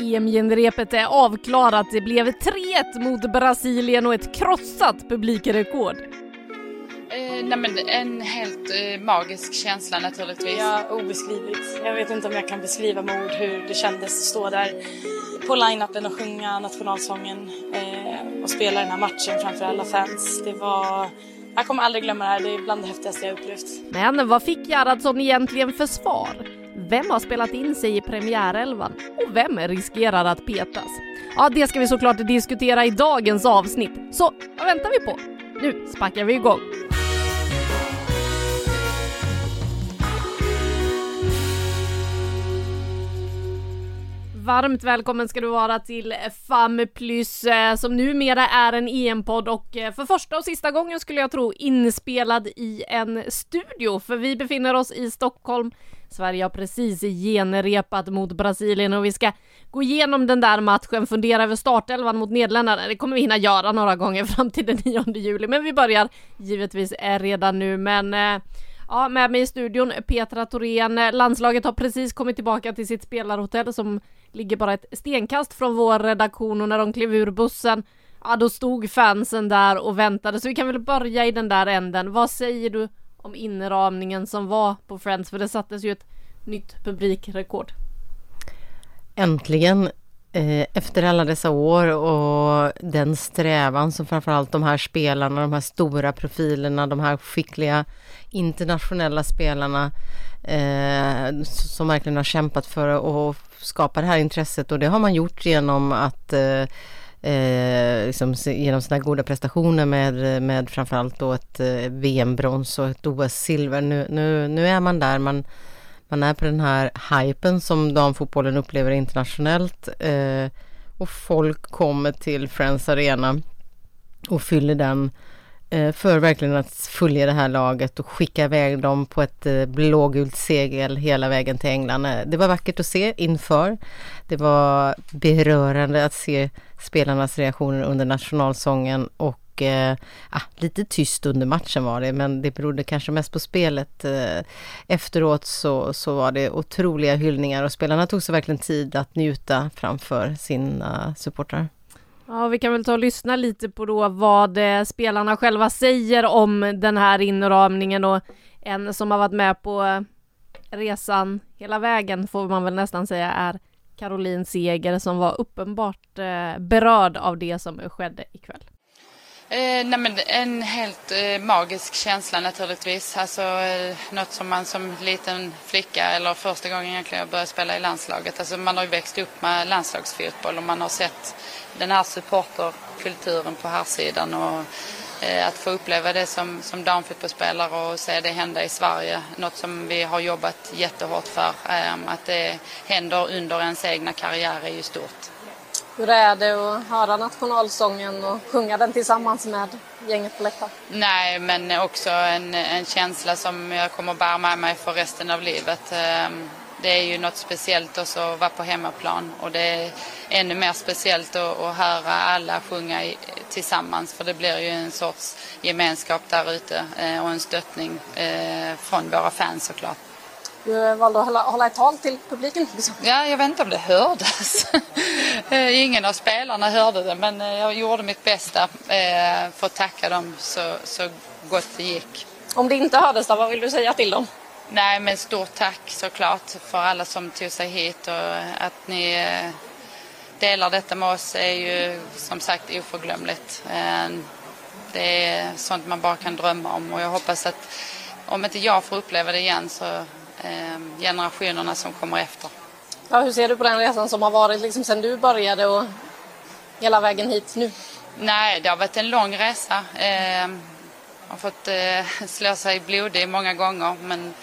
EM-genrepet är avklarat. Det blev 3-1 mot Brasilien och ett krossat publikrekord. Eh, nej men en helt eh, magisk känsla naturligtvis. Ja, obeskrivligt. Jag vet inte om jag kan beskriva med ord hur det kändes att stå där på line-upen och sjunga nationalsången eh, och spela den här matchen framför alla fans. Det var... Jag kommer aldrig glömma det här, det är bland det häftigaste jag upplevt. Men vad fick Gerhardsson egentligen för svar? Vem har spelat in sig i premiärelvan? Och vem riskerar att petas? Ja, det ska vi såklart diskutera i dagens avsnitt. Så vad väntar vi på? Nu sparkar vi igång! Varmt välkommen ska du vara till FAM Plus eh, som numera är en EM-podd och eh, för första och sista gången skulle jag tro inspelad i en studio för vi befinner oss i Stockholm. Sverige har precis genrepat mot Brasilien och vi ska gå igenom den där matchen, fundera över startelvan mot Nederländerna. Det kommer vi hinna göra några gånger fram till den 9 juli, men vi börjar givetvis eh, redan nu. Men Ja, med mig i studion Petra Thorén. Landslaget har precis kommit tillbaka till sitt spelarhotell som ligger bara ett stenkast från vår redaktion och när de klev ur bussen, ja då stod fansen där och väntade. Så vi kan väl börja i den där änden. Vad säger du om inramningen som var på Friends? För det sattes ju ett nytt publikrekord. Äntligen eh, efter alla dessa år och den strävan som framförallt de här spelarna, de här stora profilerna, de här skickliga internationella spelarna eh, som verkligen har kämpat för att skapa det här intresset och det har man gjort genom att eh, eh liksom, genom sina goda prestationer med, med framförallt då ett eh, VM-brons och ett OS-silver. Nu, nu, nu är man där, man, man är på den här hypen som damfotbollen upplever internationellt eh, och folk kommer till Friends Arena och fyller den eh, Eh, för verkligen att följa det här laget och skicka iväg dem på ett eh, blågult segel hela vägen till England. Eh, det var vackert att se inför. Det var berörande att se spelarnas reaktioner under nationalsången och eh, ah, lite tyst under matchen var det, men det berodde kanske mest på spelet. Efteråt så, så var det otroliga hyllningar och spelarna tog sig verkligen tid att njuta framför sina supportrar. Ja, vi kan väl ta och lyssna lite på då vad eh, spelarna själva säger om den här inramningen och en som har varit med på eh, resan hela vägen får man väl nästan säga är Caroline Seger som var uppenbart eh, berörd av det som skedde ikväll. Eh, nej men en helt eh, magisk känsla naturligtvis. Alltså eh, något som man som liten flicka eller första gången egentligen jag började spela i landslaget. Alltså man har ju växt upp med landslagsfotboll och man har sett den här supporterkulturen på här sidan och eh, att få uppleva det som, som damfotbollsspelare och se det hända i Sverige. Något som vi har jobbat jättehårt för. Eh, att det händer under ens egna karriär är ju stort. Hur är det att höra nationalsången och sjunga den tillsammans med gänget på läktaren? Nej, men också en, en känsla som jag kommer bära med mig för resten av livet. Ehm, det är ju något speciellt också att vara på hemmaplan och det är ännu mer speciellt att, att höra alla sjunga i, tillsammans för det blir ju en sorts gemenskap där ute eh, och en stöttning eh, från våra fans såklart. Du valde att hålla, hålla ett tal till publiken. Ja, jag vet inte om det hördes. Eh, Ingen av spelarna hörde det, men eh, jag gjorde mitt bästa eh, för att tacka dem så, så gott det gick. Om det inte hördes då, vad vill du säga till dem? Nej, men stort tack såklart för alla som tog sig hit och att ni delar detta med oss är ju som sagt oförglömligt. Det är sånt man bara kan drömma om och jag hoppas att om inte jag får uppleva det igen så generationerna som kommer efter. Ja, hur ser du på den resan som har varit liksom, sen du började och hela vägen hit nu? Nej, det har varit en lång resa. Eh, har fått eh, slå sig blodig många gånger. Men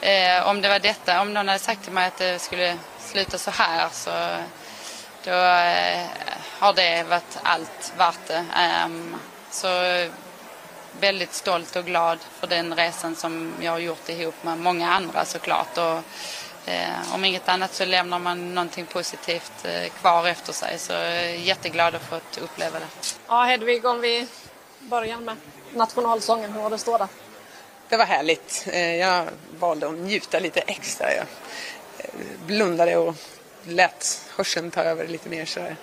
eh, om det var detta, om någon hade sagt till mig att det skulle sluta så här så då eh, har det varit allt värt det. Ehm, så väldigt stolt och glad för den resan som jag har gjort ihop med många andra såklart. Och, eh, om inget annat så lämnar man någonting positivt eh, kvar efter sig. Så jag är jätteglad att fått uppleva det. Ja, Hedvig, om vi börjar med nationalsången, hur var det stå där? Det var härligt. Eh, jag valde att njuta lite extra. Jag eh, blundade och lät hörseln ta över lite mer sådär.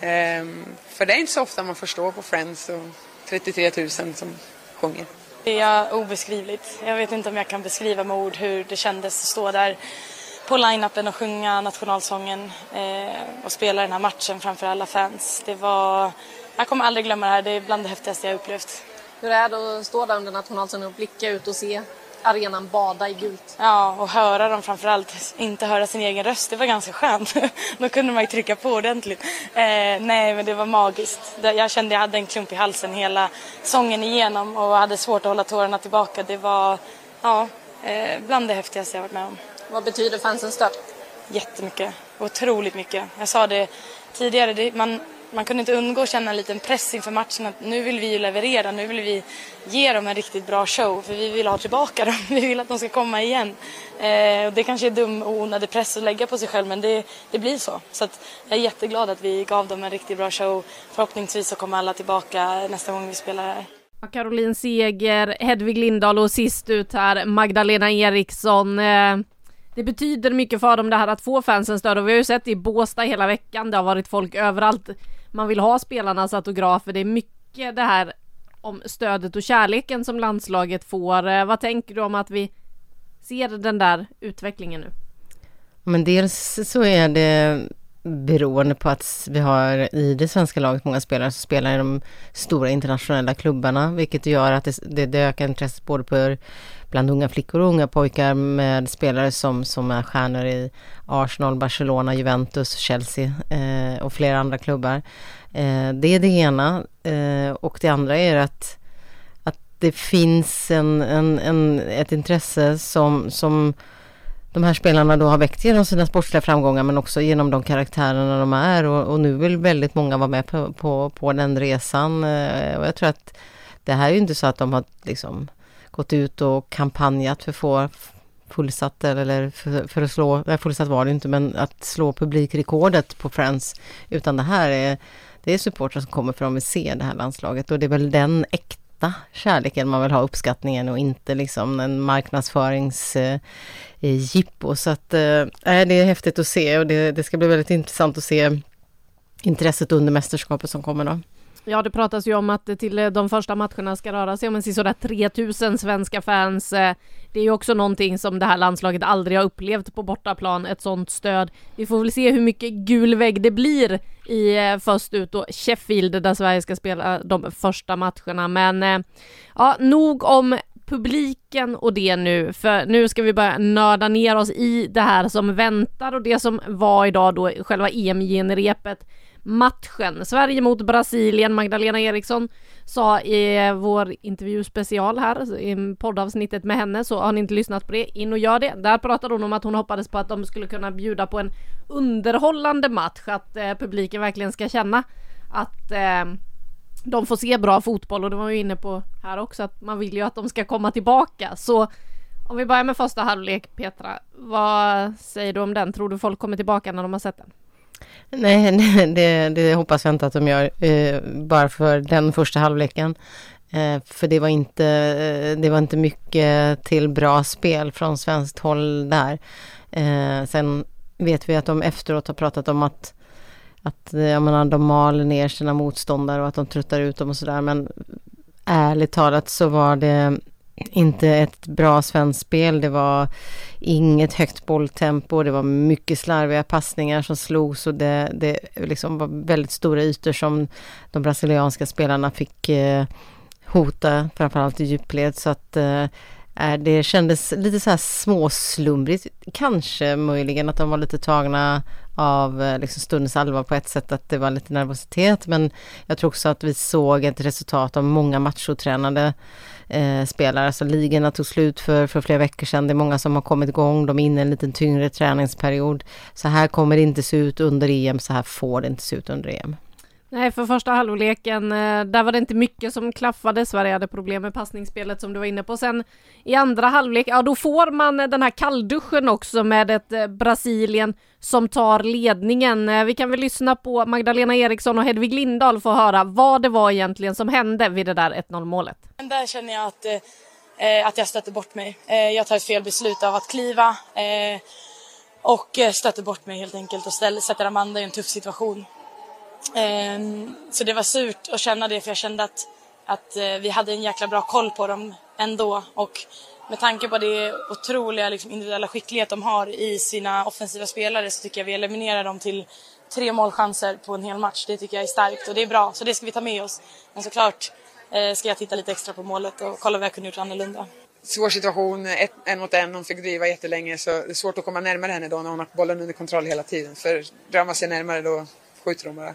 Ehm, för det är inte så ofta man får stå på Friends och 33 000 som sjunger. Det är obeskrivligt. Jag vet inte om jag kan beskriva med ord hur det kändes att stå där på line-upen och sjunga nationalsången eh, och spela den här matchen framför alla fans. Det var... Jag kommer aldrig glömma det här. Det är bland det häftigaste jag upplevt. Hur är det att stå där under nationalsången och blicka ut och se arenan bada i gult? Ja, och höra dem framförallt. Inte höra sin egen röst, det var ganska skönt. Då kunde man ju trycka på ordentligt. Eh, nej, men det var magiskt. Jag kände jag hade en klump i halsen hela sången igenom och hade svårt att hålla tårarna tillbaka. Det var, ja, eh, bland det häftigaste jag varit med om. Vad betyder fansens stöd? Jättemycket. Otroligt mycket. Jag sa det tidigare, det, man, man kunde inte undgå att känna en liten press inför matchen att nu vill vi ju leverera, nu vill vi ge dem en riktigt bra show för vi vill ha tillbaka dem, vi vill att de ska komma igen. Eh, och det kanske är dum och onödig press att lägga på sig själv men det, det blir så. Så att jag är jätteglad att vi gav dem en riktigt bra show. Förhoppningsvis så kommer alla tillbaka nästa gång vi spelar här. Caroline Seger, Hedvig Lindahl och sist ut här Magdalena Eriksson. Eh, det betyder mycket för dem det här att få fansens stöd och vi har ju sett i Båstad hela veckan. Det har varit folk överallt. Man vill ha spelarnas autografer. Det är mycket det här om stödet och kärleken som landslaget får. Eh, vad tänker du om att vi ser den där utvecklingen nu? Men dels så är det beroende på att vi har i det svenska laget många spelare som spelar i de stora internationella klubbarna, vilket gör att det, det, det ökar intresset både på, bland unga flickor och unga pojkar med spelare som, som är stjärnor i Arsenal, Barcelona, Juventus, Chelsea eh, och flera andra klubbar. Eh, det är det ena eh, och det andra är att, att det finns en, en, en, ett intresse som, som de här spelarna då har väckt genom sina sportsliga framgångar men också genom de karaktärerna de är och, och nu vill väldigt många vara med på, på, på den resan. Eh, och jag tror att det här är ju inte så att de har liksom gått ut och kampanjat för att få fullsatt eller för, för att slå, nej fullsatt var det inte, men att slå publikrekordet på Friends. Utan det här är, det är supportrar som kommer för att de vill se det här landslaget och det är väl den äkta kärleken man vill ha uppskattningen och inte liksom en marknadsföringsjippo. Eh, så att eh, det är häftigt att se och det, det ska bli väldigt intressant att se intresset under mästerskapet som kommer då. Ja, det pratas ju om att det till eh, de första matcherna ska röra sig om en sådär 3000 svenska fans. Eh, det är ju också någonting som det här landslaget aldrig har upplevt på bortaplan, ett sådant stöd. Vi får väl se hur mycket gul vägg det blir i eh, först ut och Sheffield där Sverige ska spela de första matcherna. Men ja, nog om publiken och det nu, för nu ska vi börja nörda ner oss i det här som väntar och det som var idag då, själva EM-genrepet matchen. Sverige mot Brasilien. Magdalena Eriksson sa i vår intervjuspecial här, i poddavsnittet med henne, så har ni inte lyssnat på det, in och gör det. Där pratade hon om att hon hoppades på att de skulle kunna bjuda på en underhållande match, att eh, publiken verkligen ska känna att eh, de får se bra fotboll och det var ju inne på här också att man vill ju att de ska komma tillbaka. Så om vi börjar med första halvlek Petra, vad säger du om den? Tror du folk kommer tillbaka när de har sett den? Nej, det, det hoppas jag inte att de gör, eh, bara för den första halvleken. Eh, för det var, inte, eh, det var inte mycket till bra spel från svenskt håll där. Eh, sen vet vi att de efteråt har pratat om att, att eh, jag menar, de maler ner sina motståndare och att de tröttar ut dem och sådär. Men ärligt talat så var det inte ett bra svenskt spel. Det var inget högt bolltempo. Det var mycket slarviga passningar som slogs och det, det liksom var väldigt stora ytor som de brasilianska spelarna fick eh, hota, framförallt i djupled. Så att eh, Eh, det kändes lite så här småslumrigt, kanske möjligen att de var lite tagna av eh, liksom stundens allvar på ett sätt att det var lite nervositet men jag tror också att vi såg ett resultat av många machotränade eh, spelare. Alltså ligorna tog slut för, för flera veckor sedan. Det är många som har kommit igång. De är inne i en lite tyngre träningsperiod. Så här kommer det inte se ut under EM. Så här får det inte se ut under EM. Nej, för första halvleken, eh, där var det inte mycket som klaffade. Sverige hade problem med passningsspelet som du var inne på. Sen i andra halvlek, ja då får man eh, den här kallduschen också med ett eh, Brasilien som tar ledningen. Vi kan väl lyssna på Magdalena Eriksson och Hedvig Lindahl för att höra vad det var egentligen som hände vid det där 1-0 målet. Där känner jag att, eh, att jag stötte bort mig. Eh, jag tar ett fel beslut av att kliva eh, och stöter bort mig helt enkelt och ställer, sätter Amanda i en tuff situation. Ehm, så det var surt att känna det för jag kände att, att eh, vi hade en jäkla bra koll på dem ändå. Och med tanke på det otroliga liksom, individuella skicklighet de har i sina offensiva spelare så tycker jag vi eliminerar dem till tre målchanser på en hel match. Det tycker jag är starkt och det är bra, så det ska vi ta med oss. Men såklart eh, ska jag titta lite extra på målet och kolla vad jag kunde gjort annorlunda. Svår situation, ett, en mot en, hon fick driva jättelänge så det är svårt att komma närmare henne då när hon har bollen under kontroll hela tiden. För drar man sig närmare då skjuter de bara.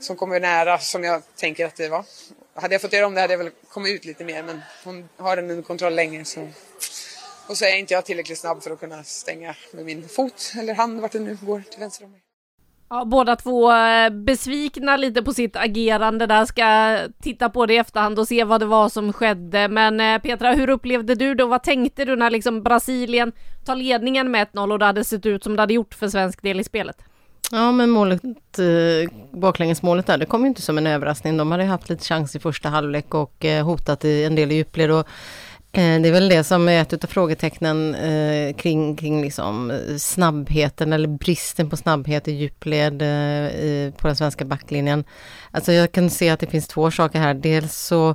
Som kommer nära som jag tänker att det var. Hade jag fått göra om det hade jag väl kommit ut lite mer men hon har den under kontroll länge så. Och så är inte jag tillräckligt snabb för att kunna stänga med min fot eller hand vart det nu går till vänster om mig. Ja, båda två eh, besvikna lite på sitt agerande där, ska titta på det i efterhand och se vad det var som skedde. Men eh, Petra, hur upplevde du det och vad tänkte du när liksom Brasilien tar ledningen med 1-0 och det hade sett ut som det hade gjort för svensk del i spelet? Ja men målet, eh, baklängesmålet där, det kom ju inte som en överraskning. De hade haft lite chans i första halvlek och eh, hotat i en del i djupled. Och, eh, det är väl det som är ett av frågetecknen eh, kring, kring liksom eh, snabbheten eller bristen på snabbhet i djupled eh, på den svenska backlinjen. Alltså jag kan se att det finns två saker här. Dels så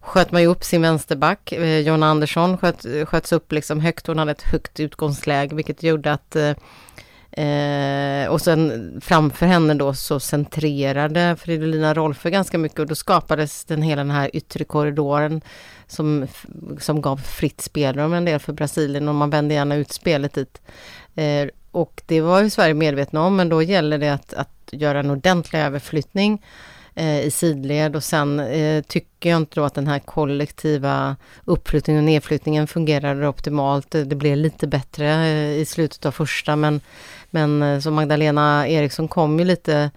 sköt man ju upp sin vänsterback. Eh, Jonna Andersson sköt, sköts upp liksom högt. Hon hade ett högt utgångsläge vilket gjorde att eh, eh, och sen framför henne då så centrerade Fridolina Rolfö ganska mycket och då skapades den hela den här yttre korridoren som, som gav fritt spelrum en del för Brasilien och man vände gärna ut spelet dit. Eh, och det var ju Sverige medvetna om men då gäller det att, att göra en ordentlig överflyttning eh, i sidled och sen eh, tycker jag inte då att den här kollektiva uppflyttningen och nedflyttningen fungerade optimalt. Det blev lite bättre eh, i slutet av första men men eh, så Magdalena Eriksson kom ju lite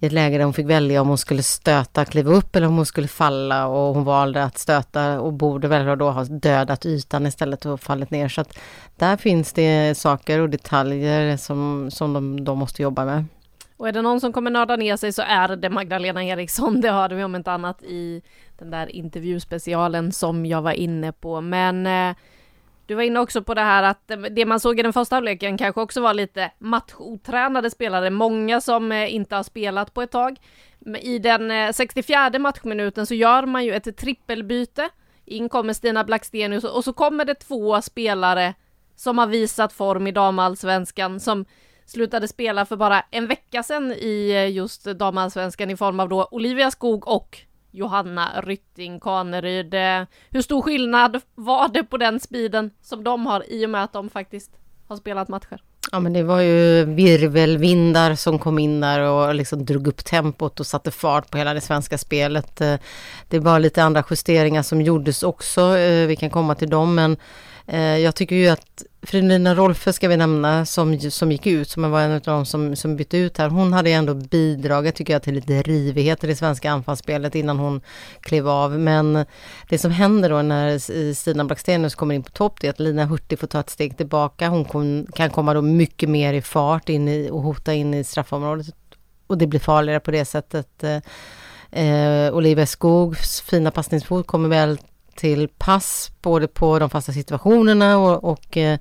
i ett läge där hon fick välja om hon skulle stöta, kliva upp eller om hon skulle falla och hon valde att stöta och borde väl då ha dödat ytan istället och fallit ner. Så att där finns det saker och detaljer som, som de, de måste jobba med. Och är det någon som kommer nörda ner sig så är det Magdalena Eriksson. Det hörde vi om inte annat i den där intervjuspecialen som jag var inne på. Men eh, du var inne också på det här att det man såg i den första halvleken kanske också var lite matchotränade spelare, många som eh, inte har spelat på ett tag. I den eh, 64 matchminuten så gör man ju ett trippelbyte. In kommer Stina Blackstenius och så kommer det två spelare som har visat form i damallsvenskan som slutade spela för bara en vecka sedan i eh, just damallsvenskan i form av då Olivia Skog och Johanna Rytting Kaneryd. Eh, hur stor skillnad var det på den speeden som de har i och med att de faktiskt har spelat matcher? Ja men det var ju virvelvindar som kom in där och liksom drog upp tempot och satte fart på hela det svenska spelet. Eh, det var lite andra justeringar som gjordes också, eh, vi kan komma till dem men Eh, jag tycker ju att Fridolina Rolfö ska vi nämna som, som gick ut, som var en av de som, som bytte ut här. Hon hade ändå bidragit tycker jag till lite rivighet i det svenska anfallsspelet innan hon klev av. Men det som händer då när Stina Blackstenius kommer in på topp det är att Lina Hurtig får ta ett steg tillbaka. Hon kom, kan komma då mycket mer i fart in i, och hota in i straffområdet. Och det blir farligare på det sättet. Eh, Olivia Skogs fina passningsfot kommer väl till pass både på de fasta situationerna och, och eh,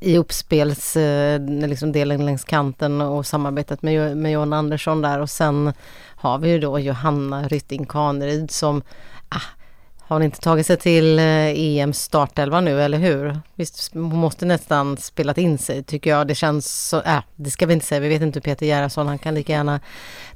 i uppspelsdelen eh, liksom längs kanten och samarbetet med, med John Andersson där. Och sen har vi ju då Johanna Rytting Kaneryd som ah, har hon inte tagit sig till eh, EM startelva nu, eller hur? Visst, hon måste nästan spelat in sig, tycker jag. Det känns så, äh, det ska vi inte säga, vi vet inte hur Peter Gerhardsson, han kan lika gärna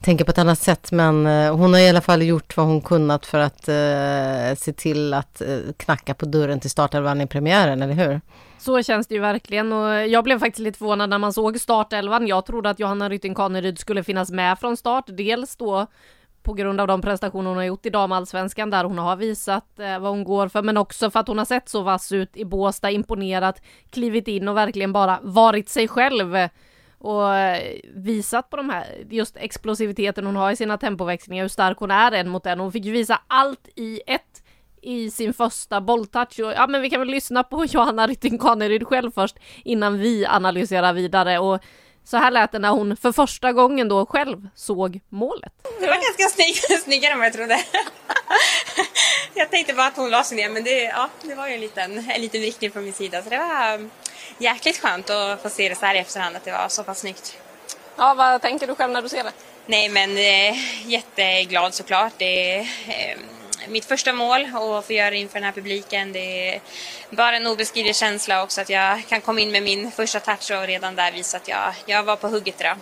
tänka på ett annat sätt, men eh, hon har i alla fall gjort vad hon kunnat för att uh, se till att uh, knacka på dörren till startelvan i premiären, eller hur? Så känns det ju verkligen och jag blev faktiskt lite förvånad när man såg startelvan. Jag trodde att Johanna Rytting Kaneryd skulle finnas med från start, dels då på grund av de prestationer hon har gjort i damallsvenskan där hon har visat eh, vad hon går för, men också för att hon har sett så vass ut i Båstad, imponerat, klivit in och verkligen bara varit sig själv och eh, visat på de här, just explosiviteten hon har i sina tempoväxlingar, hur stark hon är en mot en. Hon fick ju visa allt i ett i sin första bolltouch. Och, ja, men vi kan väl lyssna på Johanna Rytting Kaneryd själv först innan vi analyserar vidare. Och så här lät det när hon för första gången då själv såg målet. Det var ganska snygg, snyggare än vad jag trodde. jag tänkte bara att hon la sig ner men det, ja, det var ju en liten, en liten vrickning från min sida så det var jäkligt skönt att få se det så här i efterhand att det var så pass snyggt. Ja, vad tänker du själv när du ser det? Nej men eh, jätteglad såklart. Det, eh, mitt första mål och få göra det inför den här publiken. Det är bara en obeskrivlig känsla också att jag kan komma in med min första touch och redan där visa att jag, jag var på hugget idag.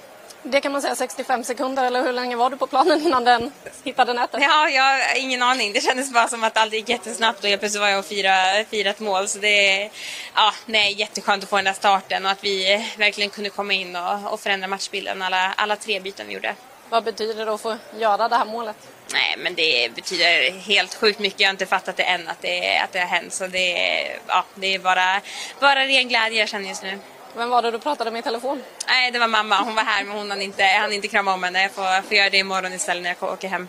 Det kan man säga 65 sekunder eller hur länge var du på planen innan den hittade nätet? Ja, jag har ingen aning. Det kändes bara som att allt gick jättesnabbt och helt plötsligt var jag och firade fira ett mål. Så det är ja, nej, jätteskönt att få den där starten och att vi verkligen kunde komma in och, och förändra matchbilden alla, alla tre byten vi gjorde. Vad betyder det att få göra det här målet? Nej, men det betyder helt sjukt mycket. Jag har inte fattat det än att det, att det har hänt. Så det, ja, det är bara, bara ren glädje jag känner just nu. Vem var det du pratade med i telefon? Nej, det var mamma. Hon var här men hon hann inte, hann inte krama om henne. Jag får, får göra det imorgon istället när jag åker hem.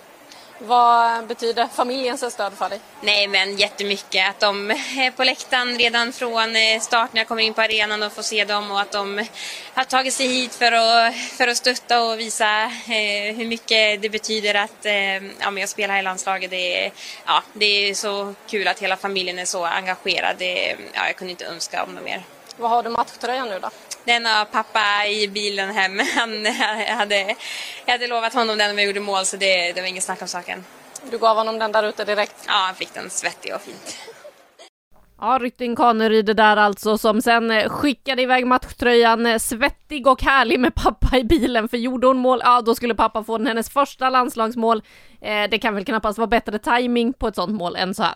Vad betyder familjens stöd för dig? Nej men jättemycket. Att de är på läktaren redan från eh, start när jag kommer in på arenan och får se dem och att de har tagit sig hit för att, för att stötta och visa eh, hur mycket det betyder att eh, ja, men jag spelar i landslaget. Det är, ja, det är så kul att hela familjen är så engagerad. Det, ja, jag kunde inte önska om det mer. Vad har du matchtröjan nu då? Den har pappa i bilen hem. Han hade, jag hade lovat honom den om jag gjorde mål så det, det var inget snack om saken. Du gav honom den där ute direkt? Ja, han fick den svettig och fint. Ja, Rytting Kaneryd där alltså som sen eh, skickade iväg matchtröjan eh, svettig och härlig med pappa i bilen för gjorde hon mål, ja då skulle pappa få den hennes första landslagsmål. Eh, det kan väl knappast vara bättre timing på ett sånt mål än så här.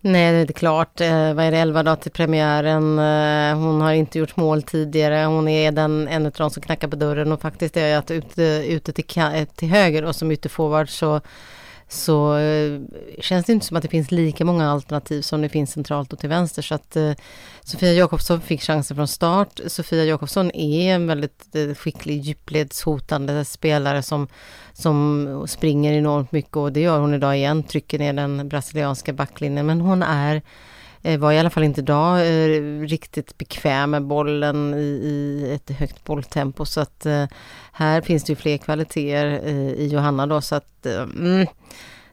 Nej, det är klart. Eh, vad är det, 11 dagar till premiären. Eh, hon har inte gjort mål tidigare. Hon är den, en av de som knackar på dörren och faktiskt är jag att ute, ute till, till höger och som ytterforward så så eh, känns det inte som att det finns lika många alternativ som det finns centralt och till vänster. Så att eh, Sofia Jakobsson fick chansen från start. Sofia Jakobsson är en väldigt eh, skicklig djupledshotande spelare som, som springer enormt mycket och det gör hon idag igen, trycker ner den brasilianska backlinjen. Men hon är Eh, var i alla fall inte idag eh, riktigt bekväm med bollen i, i ett högt bolltempo så att eh, här finns det ju fler kvaliteter i Johanna då så att mm,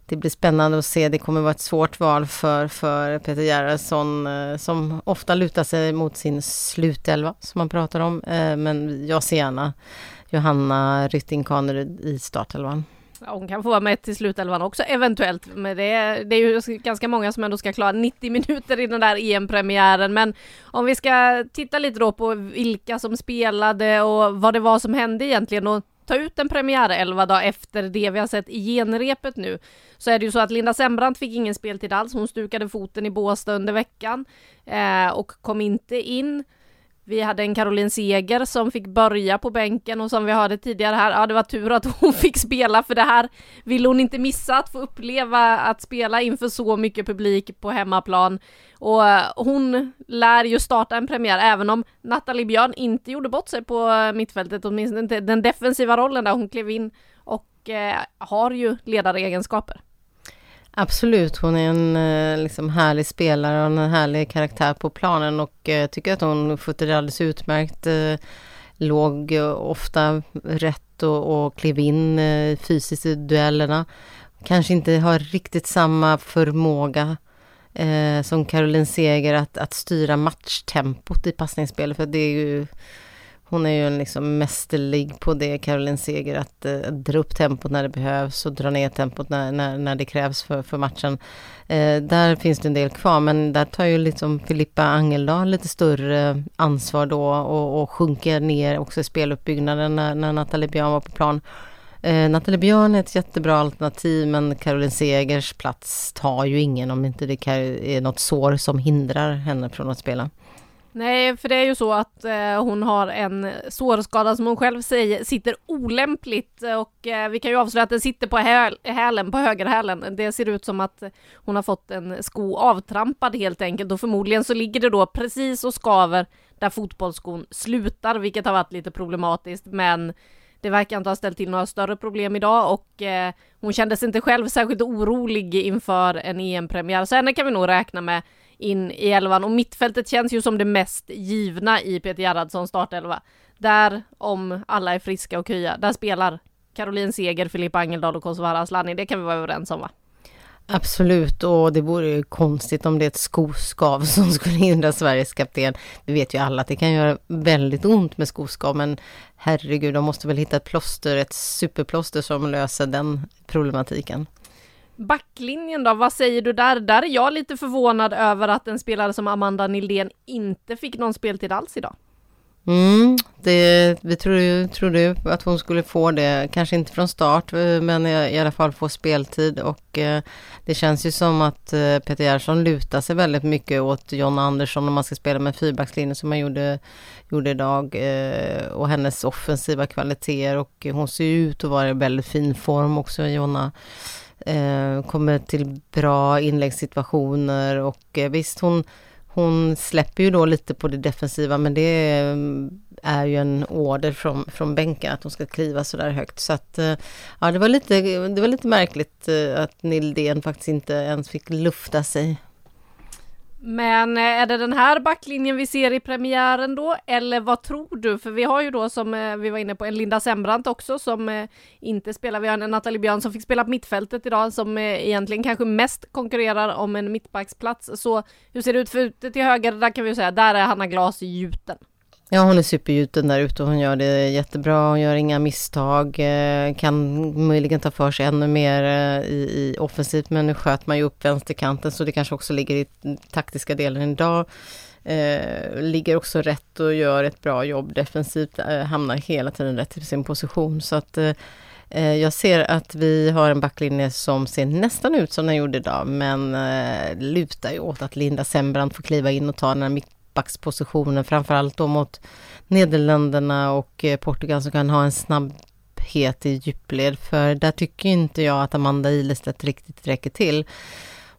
det blir spännande att se. Det kommer vara ett svårt val för, för Peter Gerhardsson som ofta lutar sig mot sin slutelva som man pratar om. Men jag ser gärna Johanna Rytting Kaneryd i startelvan. Ja, hon kan få vara med till slutelvan också eventuellt. Men det är, det är ju ganska många som ändå ska klara 90 minuter i den där EM-premiären. Men om vi ska titta lite då på vilka som spelade och vad det var som hände egentligen och ta ut en premiärelva då efter det vi har sett i genrepet nu. Så är det ju så att Linda Sembrant fick ingen speltid alls. Hon stukade foten i Båstad under veckan eh, och kom inte in. Vi hade en Caroline Seger som fick börja på bänken och som vi hörde tidigare här, ja det var tur att hon fick spela för det här ville hon inte missa att få uppleva att spela inför så mycket publik på hemmaplan. Och eh, hon lär ju starta en premiär även om Nathalie Björn inte gjorde bort sig på eh, mittfältet, åtminstone inte den defensiva rollen där hon klev in och eh, har ju ledaregenskaper. Absolut, hon är en eh, liksom, härlig spelare och en härlig karaktär på planen och eh, jag tycker att hon skötte det alldeles utmärkt. Eh, låg ofta rätt och, och klev in fysiskt i duellerna. Kanske inte har riktigt samma förmåga eh, som Caroline Seger att, att styra matchtempot i passningsspelet för det är ju hon är ju en liksom mästerlig på det, Caroline Seger, att eh, dra upp tempot när det behövs och dra ner tempot när, när, när det krävs för, för matchen. Eh, där finns det en del kvar, men där tar ju liksom Filippa Angeldal lite större ansvar då och, och sjunker ner också i speluppbyggnaden när, när Nathalie Björn var på plan. Eh, Nathalie Björn är ett jättebra alternativ men Caroline Segers plats tar ju ingen om inte det är något sår som hindrar henne från att spela. Nej, för det är ju så att eh, hon har en sårskada som hon själv säger sitter olämpligt eh, och eh, vi kan ju avslöja att den sitter på häl, hälen, på högerhälen. Det ser ut som att hon har fått en sko avtrampad helt enkelt och förmodligen så ligger det då precis och skaver där fotbollsskon slutar, vilket har varit lite problematiskt, men det verkar inte ha ställt till några större problem idag och eh, hon kändes inte själv särskilt orolig inför en EM-premiär, så henne kan vi nog räkna med in i elvan och mittfältet känns ju som det mest givna i Peter Gerhardssons startelva. Där, om alla är friska och krya, där spelar Caroline Seger, Filippa Angeldal och Kosovare Asllani. Det kan vi vara överens om va? Absolut, och det vore ju konstigt om det är ett skoskav som skulle hindra Sveriges kapten. Vi vet ju alla att det kan göra väldigt ont med skoskav, men herregud, de måste väl hitta ett plåster, ett superplåster som löser den problematiken. Backlinjen då, vad säger du där? Där är jag lite förvånad över att en spelare som Amanda Nildén inte fick någon speltid alls idag. Mm, det, vi trodde, trodde att hon skulle få det, kanske inte från start, eh, men i, alla fall få speltid och eh, det känns ju som att eh, Peter Gerhardsson lutar sig väldigt mycket åt Jonna Andersson om man ska spela med fyrbackslinjen som han gjorde, gjorde idag eh, och hennes offensiva kvaliteter och hon ser ju ut att vara i väldigt fin form också, Jonna. Eh, kommer till bra inläggssituationer och eh, visst hon hon släpper ju då lite på det defensiva men det eh, är ju en order från, från bänken att hon ska kliva så där högt. Så att eh, ja, det var lite, det var lite märkligt eh, att Nildén faktiskt inte ens fick lufta sig. Men eh, är det den här backlinjen vi ser i premiären då, eller vad tror du? För vi har ju då som eh, vi var inne på en Linda Sembrant också som eh, inte spelar. Vi har en Nathalie Björn som fick spela på mittfältet idag som egentligen kanske mest konkurrerar om en mittbacksplats. Så hur ser det ut för ute till höger? Där kan vi ju säga, där är Hanna Glas gjuten. Ja, hon är supergjuten där ute och hon gör det jättebra. Hon gör inga misstag, eh, kan möjligen ta för sig ännu mer eh, i, i offensivt, men nu sköt man ju upp vänsterkanten så det kanske också ligger i taktiska delen idag. Eh, ligger också rätt och gör ett bra jobb defensivt, eh, hamnar hela tiden rätt i sin position. Så att eh, eh, jag ser att vi har en backlinje som ser nästan ut som den gjorde idag, men eh, lutar ju åt att Linda Sembrant får kliva in och ta den här mittbackspositionen, framförallt då mot Nederländerna och eh, Portugal som kan ha en snabbhet i djupled. För där tycker inte jag att Amanda Ilestedt riktigt räcker till.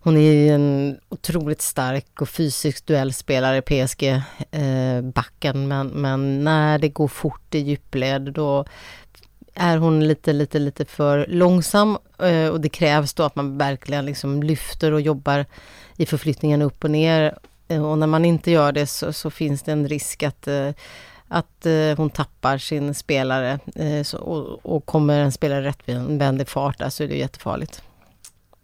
Hon är en otroligt stark och fysisk duellspelare, PSG-backen, eh, men, men när det går fort i djupled då är hon lite, lite, lite för långsam eh, och det krävs då att man verkligen liksom lyfter och jobbar i förflyttningen upp och ner Eh, och när man inte gör det så, så finns det en risk att, eh, att eh, hon tappar sin spelare. Så, och, och kommer en spelare rättvänd fart där så är det jättefarligt.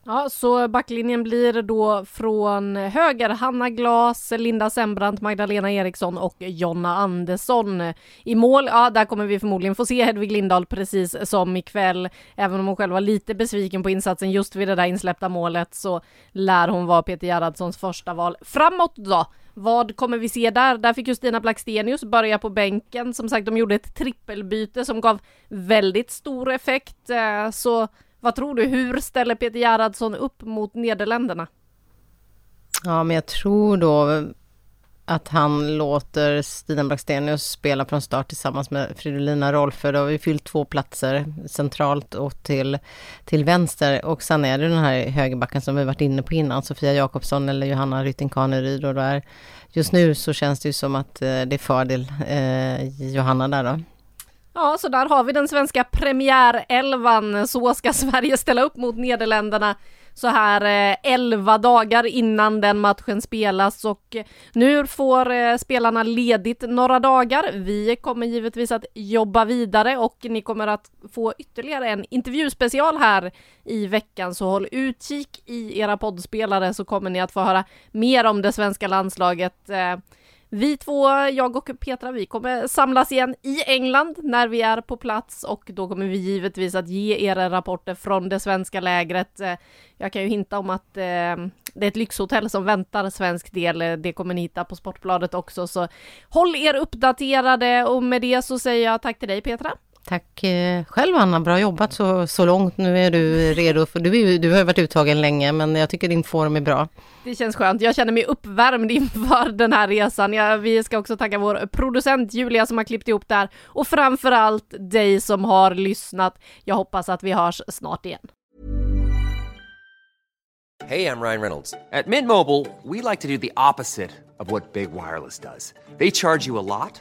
Ja, så backlinjen blir då från höger Hanna Glas, Linda Sembrant, Magdalena Eriksson och Jonna Andersson. I mål, ja, där kommer vi förmodligen få se Hedvig Lindahl precis som ikväll. Även om hon själv var lite besviken på insatsen just vid det där insläppta målet så lär hon vara Peter Gerhardssons första val. Framåt då? Vad kommer vi se där? Där fick Justina Blackstenius börja på bänken. Som sagt, de gjorde ett trippelbyte som gav väldigt stor effekt. Eh, så vad tror du, hur ställer Peter Gerhardsson upp mot Nederländerna? Ja, men jag tror då att han låter Stina Blackstenius spela från start tillsammans med Fridolina Rolfö. Då har vi fyllt två platser centralt och till, till vänster. Och sen är det den här högerbacken som vi varit inne på innan, Sofia Jakobsson eller Johanna Rytting Kaneryd. Och där, just nu så känns det ju som att eh, det är fördel eh, Johanna där då. Ja, så där har vi den svenska premiärelvan. Så ska Sverige ställa upp mot Nederländerna så här eh, elva 11 dagar innan den matchen spelas och nu får eh, spelarna ledigt några dagar. Vi kommer givetvis att jobba vidare och ni kommer att få ytterligare en intervjuspecial här i veckan så håll utkik i era poddspelare så kommer ni att få höra mer om det svenska landslaget. Eh, vi två, jag och Petra, vi kommer samlas igen i England när vi är på plats och då kommer vi givetvis att ge er rapporter från det svenska lägret. Eh, jag kan ju hinta om att eh, det är ett lyxhotell som väntar svensk del. Eh, det kommer ni hitta på Sportbladet också, så håll er uppdaterade och med det så säger jag tack till dig Petra. Tack eh, själv Anna, bra jobbat så, så långt. Nu är du redo, för du, du har ju varit uttagen länge men jag tycker din form är bra. Det känns skönt, jag känner mig uppvärmd inför den här resan. Ja, vi ska också tacka vår producent Julia som har klippt ihop där och framförallt dig som har lyssnat. Jag hoppas att vi hörs snart igen. Hey, I'm Ryan Reynolds. At Mint Mobile, we like to do the opposite of what Big Wireless does. They charge you a lot,